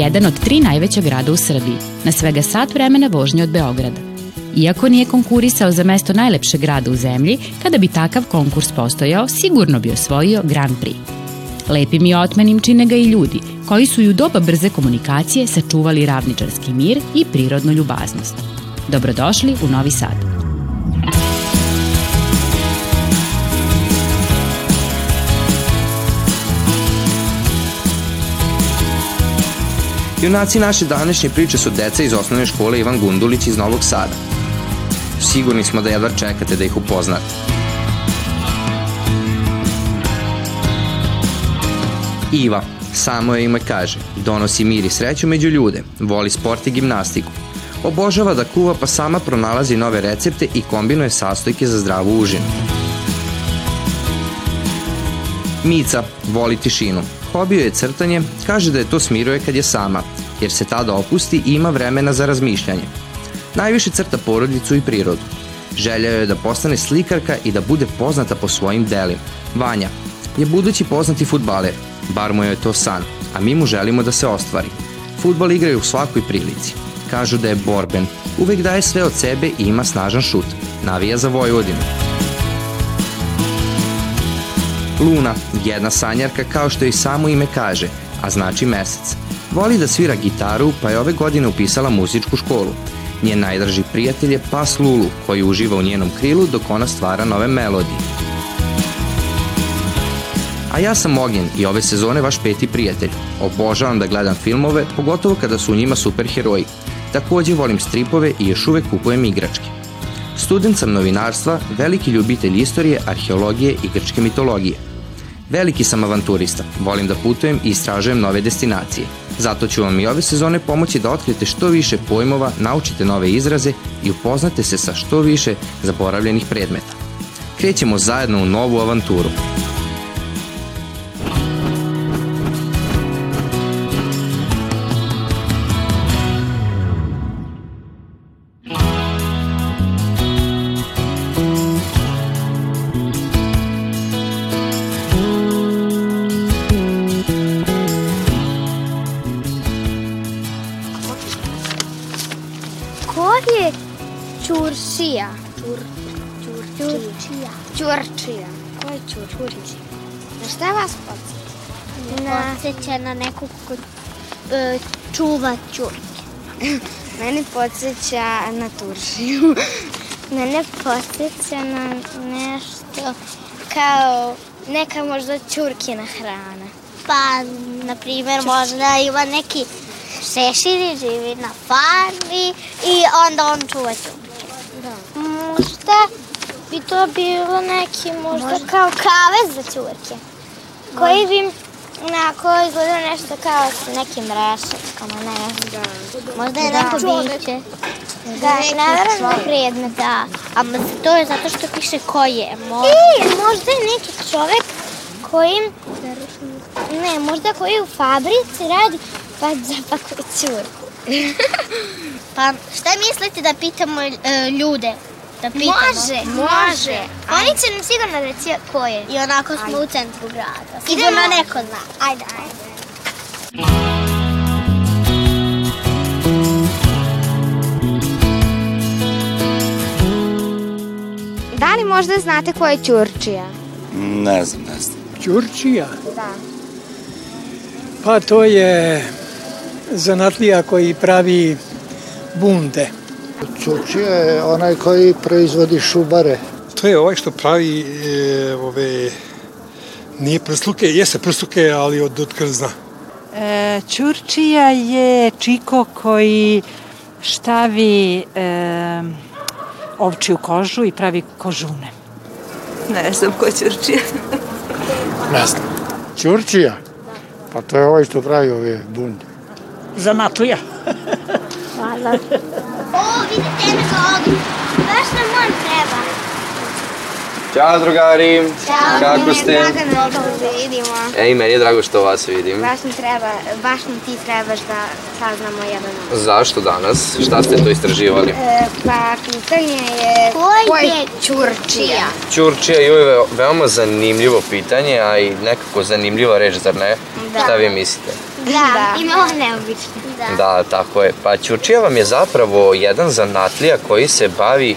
je jedan od tri najveća grada u Srbiji, na svega sat vremena vožnje od Beograda. Iako nije konkurisao za mesto najlepšeg grada u zemlji, kada bi takav konkurs postojao, sigurno bi osvojio Grand Prix. Lepim i otmenim čine ga i ljudi, koji su i u doba brze komunikacije sačuvali ravničarski mir i prirodnu ljubaznost. Dobrodošli u Novi Sad. Junaci naše današnje priče su deca iz osnovne škole Ivan Gundulić iz Novog Sada. Sigurni smo da jedva čekate da ih upoznate. Iva, samo je ime kaže, donosi mir i sreću među ljude, voli sport i gimnastiku. Obožava da kuva pa sama pronalazi nove recepte i kombinuje sastojke za zdravu užinu. Mica voli tišinu, Hobio je crtanje, kaže da je to smiruje kad je sama, jer se tada opusti i ima vremena za razmišljanje. Najviše crta porodicu i prirodu. Želja je da postane slikarka i da bude poznata po svojim delima. Vanja je budući poznati futbaler, bar mu je to san, a mi mu želimo da se ostvari. Futbol igraju u svakoj prilici. Kažu da je borben, uvek daje sve od sebe i ima snažan šut. Navija za Vojvodinu. Luna, jedna sanjarka kao što i samo ime kaže, a znači mesec. Voli da svira gitaru, pa je ove godine upisala muzičku školu. Njen najdraži prijatelj je pas Lulu, koji uživa u njenom krilu dok ona stvara nove melodije. A ja sam Ognjen i ove sezone vaš peti prijatelj. Obožavam da gledam filmove, pogotovo kada su u njima superheroji. Takođe volim stripove i još uvek kupujem igračke. Student sam novinarstva, veliki ljubitelj istorije, arheologije i grčke mitologije – Veliki sam avanturista, volim da putujem i istražujem nove destinacije. Zato ću vam i ove sezone pomoći da otkrijete što više pojmova, naučite nove izraze i upoznate se sa što više zaboravljenih predmeta. Krećemo zajedno u novu avanturu. Podsjeća na nekog ko e, čuva čurke. Mene podsjeća na turšiju. Mene podsjeća na nešto kao neka možda čurkina hrana. Pa, na primjer, možda ima neki šešir živi na farmi i onda on čuva čurke. Da. Možda bi to bilo neki možda, možda. kao kavez za čurke. Koji bi na kojoj izgleda nešto kao s nekim rešetkama, ne Da. Možda je da. neko biće. Da, nevjerojno predmet, da. A to je zato što piše ko je. Možda. I, možda je neki čovek kojim... Ne, možda koji u fabrici radi pa zapakuje curku. pa šta mislite da pitamo e, ljude? Da pitamo? Može, može. Oni će nam sigurno reći ko je. I onako smo ajde. u centru grada. Sigurno Idemo. neko zna. Ajde, ajde. Da li možda znate ko je Ćurčija? Ne znam, ne znam. Ćurčija? Da. Pa to je zanatlija koji pravi bunde. Ćučija je onaj koji proizvodi šubare. To je ovaj što pravi e, ove, nije prsluke, jeste prsluke, ali od, od krzna. E, Ćurčija je čiko koji štavi e, ovčiju kožu i pravi kožune. Ne znam ko je Ćurčija. ne znam. Ćurčija? Pa to je ovaj što pravi ove bunde. Zanatlija. Hvala. O, vidite jednu zogu. Baš nam on treba. Ćao drugari, Ćao, kako ste? Drago nam da vidimo. Ej, meni je drago što vas vidim. Baš nam treba, baš nam ti trebaš da saznamo jedan od. Zašto danas? Šta ste to istraživali? E, pa pitanje je... Ko je Ćurčija? Ćurčija je veoma zanimljivo pitanje, a i nekako zanimljiva reč, zar ne? Da. Šta vi mislite? Da, ima on neobične. Da. Da, tako je. Pa Ćurčija vam je zapravo jedan zanatlija koji se bavi e,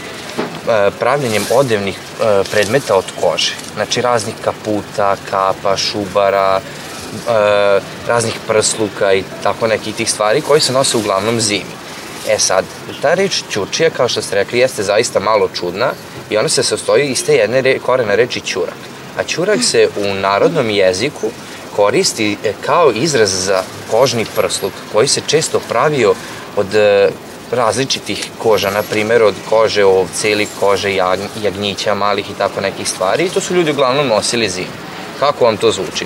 pravljenjem odevnih e, predmeta od kože. Znači raznih kaputa, kapa, šubara, e, raznih prsluka i tako nekih tih stvari koji se nose uglavnom zimi. E sad, ta reč ćurčija, kao što ste rekli, jeste zaista malo čudna i ona se sastoji iz te jedne re, korena reči ćurak. A ćurak se u narodnom jeziku koristi e, kao izraz za kožni prsluk koji se često pravio od e, različitih koža, na primjer od kože ovce ili kože jag, jagnjića malih i tako nekih stvari i to su ljudi uglavnom nosili zim. Kako vam to zvuči?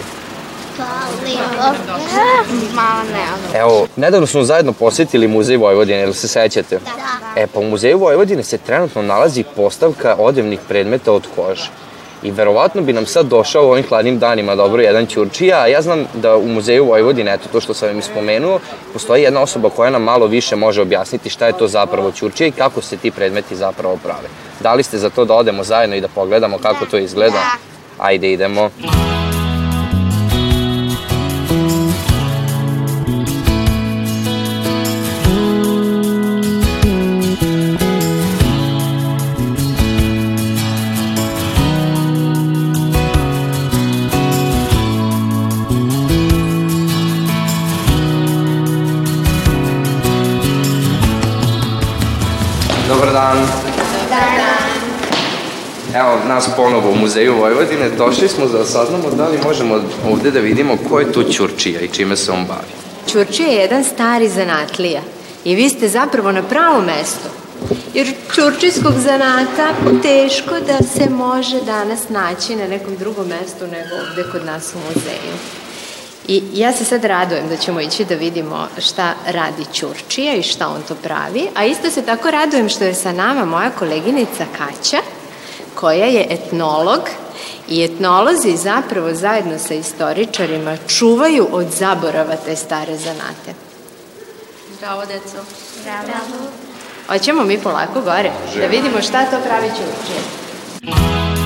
Evo, nedavno smo zajedno posetili Muzej Vojvodine, ili se sećate? Da. E, pa u Muzeju Vojvodine se trenutno nalazi postavka odevnih predmeta od kože. I verovatno bi nam sad došao u ovim hladnim danima dobro jedan ćurčija, a ja znam da u Muzeju Vojvodine, eto to što sam vam ispomenuo, postoji jedna osoba koja nam malo više može objasniti šta je to zapravo ćurčija i kako se ti predmeti zapravo prave. Da li ste za to da odemo zajedno i da pogledamo kako to izgleda? Ajde, idemo. Dobar dan. Evo, nas ponovo u Muzeju Vojvodine. Došli smo da saznamo da li možemo ovde da vidimo ko je tu Ćurčija i čime se on bavi. Ćurčija je jedan stari zanatlija i vi ste zapravo na pravom mestu. Jer ćurčijskog zanata teško da se može danas naći na nekom drugom mestu nego ovde kod nas u muzeju. I ja se sad radujem da ćemo ići da vidimo šta radi Ćurčija i šta on to pravi, a isto se tako radujem što je sa nama moja koleginica Kaća, koja je etnolog i etnolozi zapravo zajedno sa istoričarima čuvaju od zaborava te stare zanate. Zdravo, deco. Bravo. Hoćemo mi polako gore da vidimo šta to pravi Ćurčija. E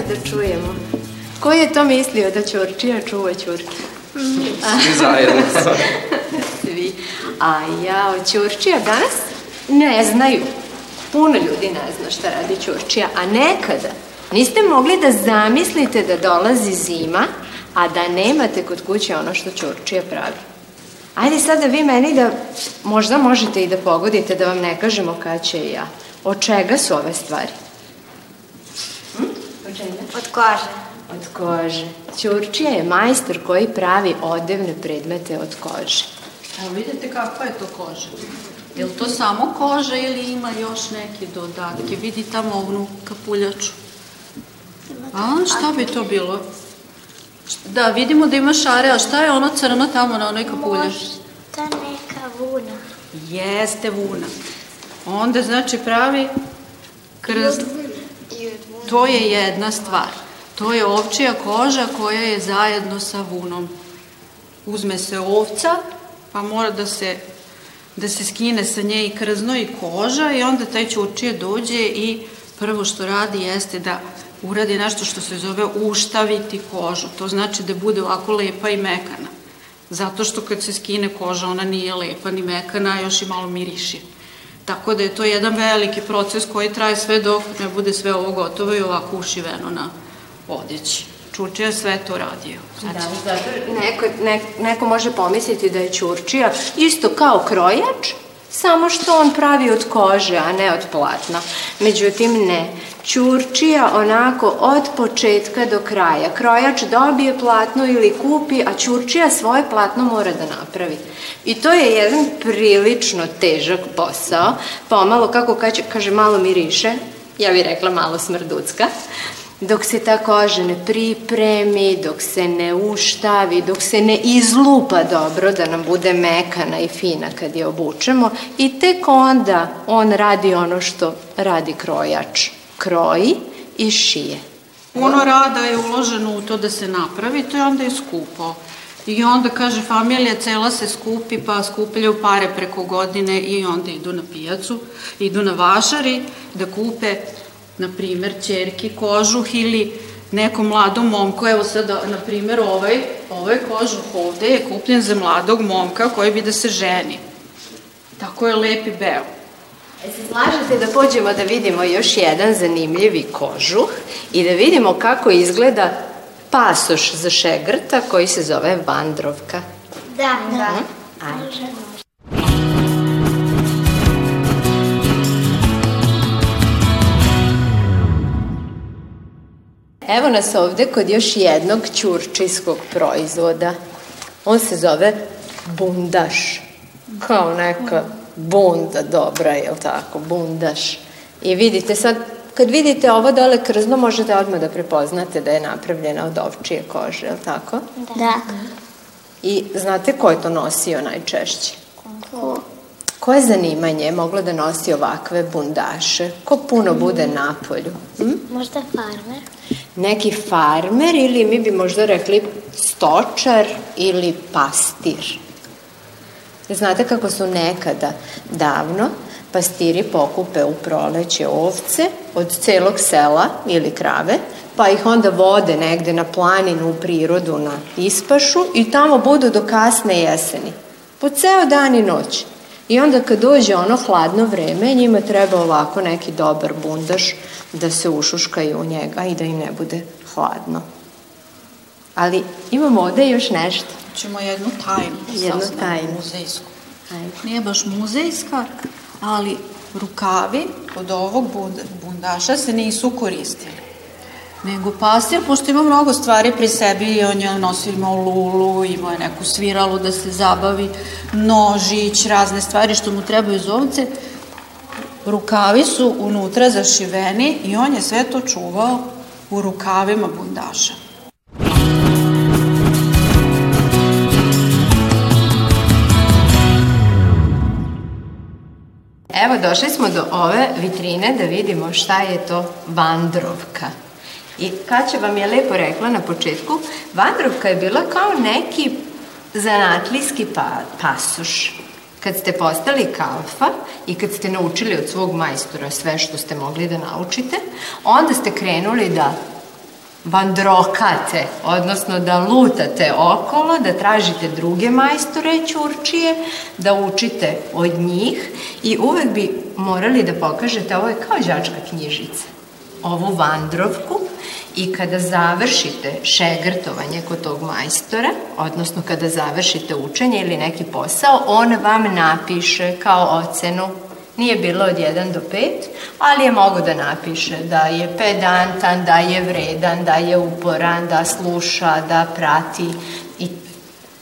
pa da čujemo. Ko je to mislio da Ćurčija čuva Ćurčiju? Svi zajedno. Svi. A ja od Ćurčija danas ne znaju. Puno ljudi ne zna šta radi Ćurčija, a nekada niste mogli da zamislite da dolazi zima, a da nemate kod kuće ono što Ćurčija pravi. Ajde sada vi meni da možda možete i da pogodite da vam ne kažemo kad će i ja. Od čega su ove stvari? Od čega? Od kože. Od kože. Ćurčija je majstor koji pravi odevne predmete od kože. Evo vidite kakva je to koža. Je li to samo koža ili ima još neke dodatke? Vidi tamo ovnu kapuljaču. A, šta bi to bilo? Da, vidimo da ima šare, a šta je ono crno tamo na onoj kapuljači? Ta neka vuna. Jeste vuna. Onda znači pravi krst. To je jedna stvar. To je ovčija koža koja je zajedno sa vunom. Uzme se ovca, pa mora da se da se skine sa nje i krzno i koža i onda taj ćurčije dođe i prvo što radi jeste da uradi nešto što se zove uštaviti kožu. To znači da bude ovako lepa i mekana. Zato što kad se skine koža ona nije lepa ni mekana, još i malo miriši. Tako da je to jedan veliki proces koji traje sve dok ne bude sve ovo gotovo i ovako ušiveno na odeći. Čurčija sve to radio. Znači, Da, zato neko, ne, neko može pomisliti da je Ćurčija isto kao krojač, samo što on pravi od kože, a ne od platna. Međutim, ne. Ćurčija onako od početka do kraja. Krojač dobije platno ili kupi, a Ćurčija svoje platno mora da napravi. I to je jedan prilično težak posao. Pomalo, kako kaže, kaže malo miriše, ja bih rekla malo smrducka. Dok se ta koža ne pripremi, dok se ne uštavi, dok se ne izlupa dobro da nam bude mekana i fina kad je obučemo i tek onda on radi ono što radi krojač. Kroji i šije. Puno rada je uloženo u to da se napravi, to je onda je skupo. I onda, kaže, familija cela se skupi, pa skupljaju pare preko godine i onda idu na pijacu, idu na vašari da kupe, na primer, čerki kožuh ili nekom mladom momku, evo sad, na primer, ovaj, ovaj kožuh ovde je kupljen za mladog momka koji bi da se ženi. Tako je lep i beo. E se slažete da pođemo da vidimo još jedan zanimljivi kožuh i da vidimo kako izgleda pasoš za šegrta koji se zove vandrovka. Da. Da. Ajde. Evo nas ovde kod još jednog ćurčijskog proizvoda. On se zove bundaš. Kao neka bunda dobra, je li tako? Bundaš. I vidite sad, kad vidite ovo dole krzno, možete odmah da prepoznate da je napravljena od ovčije kože, je li tako? Da. I znate ko je to nosio najčešće? Ko? Koje zanimanje je moglo da nosi ovakve bundaše? Ko puno bude na polju? Hm? Možda farmer? Neki farmer ili mi bi možda rekli stočar ili pastir. Znate kako su nekada davno pastiri pokupe u proleće ovce od celog sela ili krave, pa ih onda vode negde na planinu u prirodu na ispašu i tamo budu do kasne jeseni. Po ceo dan i noć. I onda kad dođe ono hladno vreme, njima treba ovako neki dobar bundaš da se ušuškaju u njega i da im ne bude hladno. Ali imamo ovde još nešto. Ćemo jednu tajnu. Jednu saznamo, tajnu. Muzejsku. Ajde. Nije baš muzejska, ali rukavi od ovog bund- bundaša se nisu koristili. Nego pastir, pošto ima mnogo stvari pri sebi, on je nosio imao lulu, imao je neku sviralu da se zabavi, nožić, razne stvari što mu trebaju iz ovce, rukavi su unutra zašiveni i on je sve to čuvao u rukavima bundaša. Evo, došli smo do ove vitrine da vidimo šta je to vandrovka. I Kaća vam je lepo rekla na početku, vandrovka je bila kao neki zanatlijski pa, pasoš. Kad ste postali kalfa i kad ste naučili od svog majstora sve što ste mogli da naučite, onda ste krenuli da vandrokate, odnosno da lutate okolo, da tražite druge majstore ćurčije, da učite od njih i uvek bi morali da pokažete, ovo je kao đačka knjižica, ovu vandrovku i kada završite šegrtovanje kod tog majstora, odnosno kada završite učenje ili neki posao, on vam napiše kao ocenu. Nije bilo od 1 do 5, ali je mogo da napiše da je pedantan, da je vredan, da je uporan, da sluša, da prati. I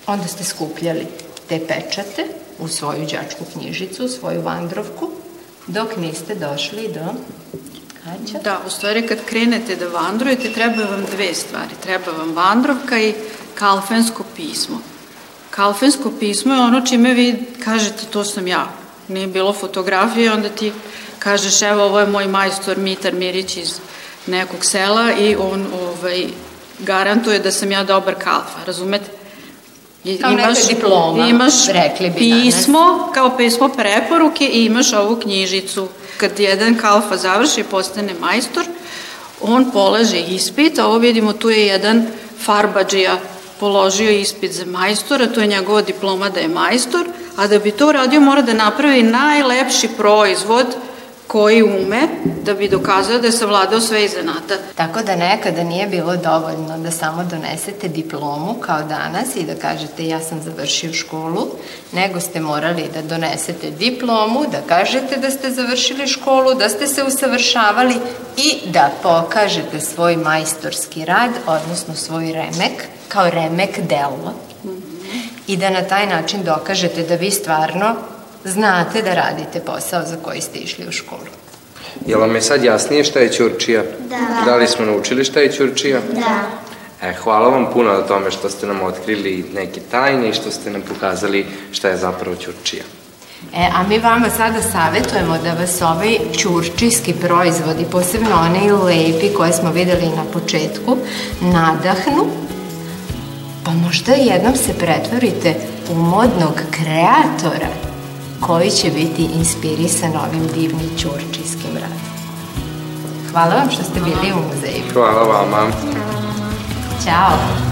onda ste skupljali te pečate u svoju đačku knjižicu, u svoju vandrovku, dok niste došli do Kaća. Da, u stvari kad krenete da vandrujete, treba vam dve stvari. Treba vam vandrovka i kalfensko pismo. Kalfensko pismo je ono čime vi kažete to sam ja. Nije bilo fotografije, onda ti kažeš evo ovo je moj majstor Mitar Mirić iz nekog sela i on ovaj, garantuje da sam ja dobar kalfa, razumete? I Kao neka diploma, imaš rekli bi pismo, danas. kao pismo preporuke i imaš ovu knjižicu. Kad jedan kalfa završi i postane majstor, on polaže ispit, a ovo vidimo tu je jedan farbađija položio ispit za majstora, to je njegova diploma da je majstor, a da bi to uradio mora da napravi najlepši proizvod koji ume da bi dokazao da je savladao sve iz zanata. Tako da nekada nije bilo dovoljno da samo donesete diplomu kao danas i da kažete ja sam završio školu, nego ste morali da donesete diplomu, da kažete da ste završili školu, da ste se usavršavali i da pokažete svoj majstorski rad, odnosno svoj remek, kao remek delo. I da na taj način dokažete da vi stvarno znate da radite posao za koji ste išli u školu. Jel vam je sad jasnije šta je ćurčija? Da. Da li smo naučili šta je ćurčija? Da. E, hvala vam puno na tome što ste nam otkrili neke tajne i što ste nam pokazali šta je zapravo ćurčija. E, a mi vama sada savetujemo da vas ovaj ćurčijski proizvodi, posebno oni lepi koje smo videli na početku, nadahnu, pa možda jednom se pretvorite u modnog kreatora koji će biti inspirisan ovim divnim ćurčijskim radom. Hvala vam što ste bili u muzeju. Hvala vama. Ćao.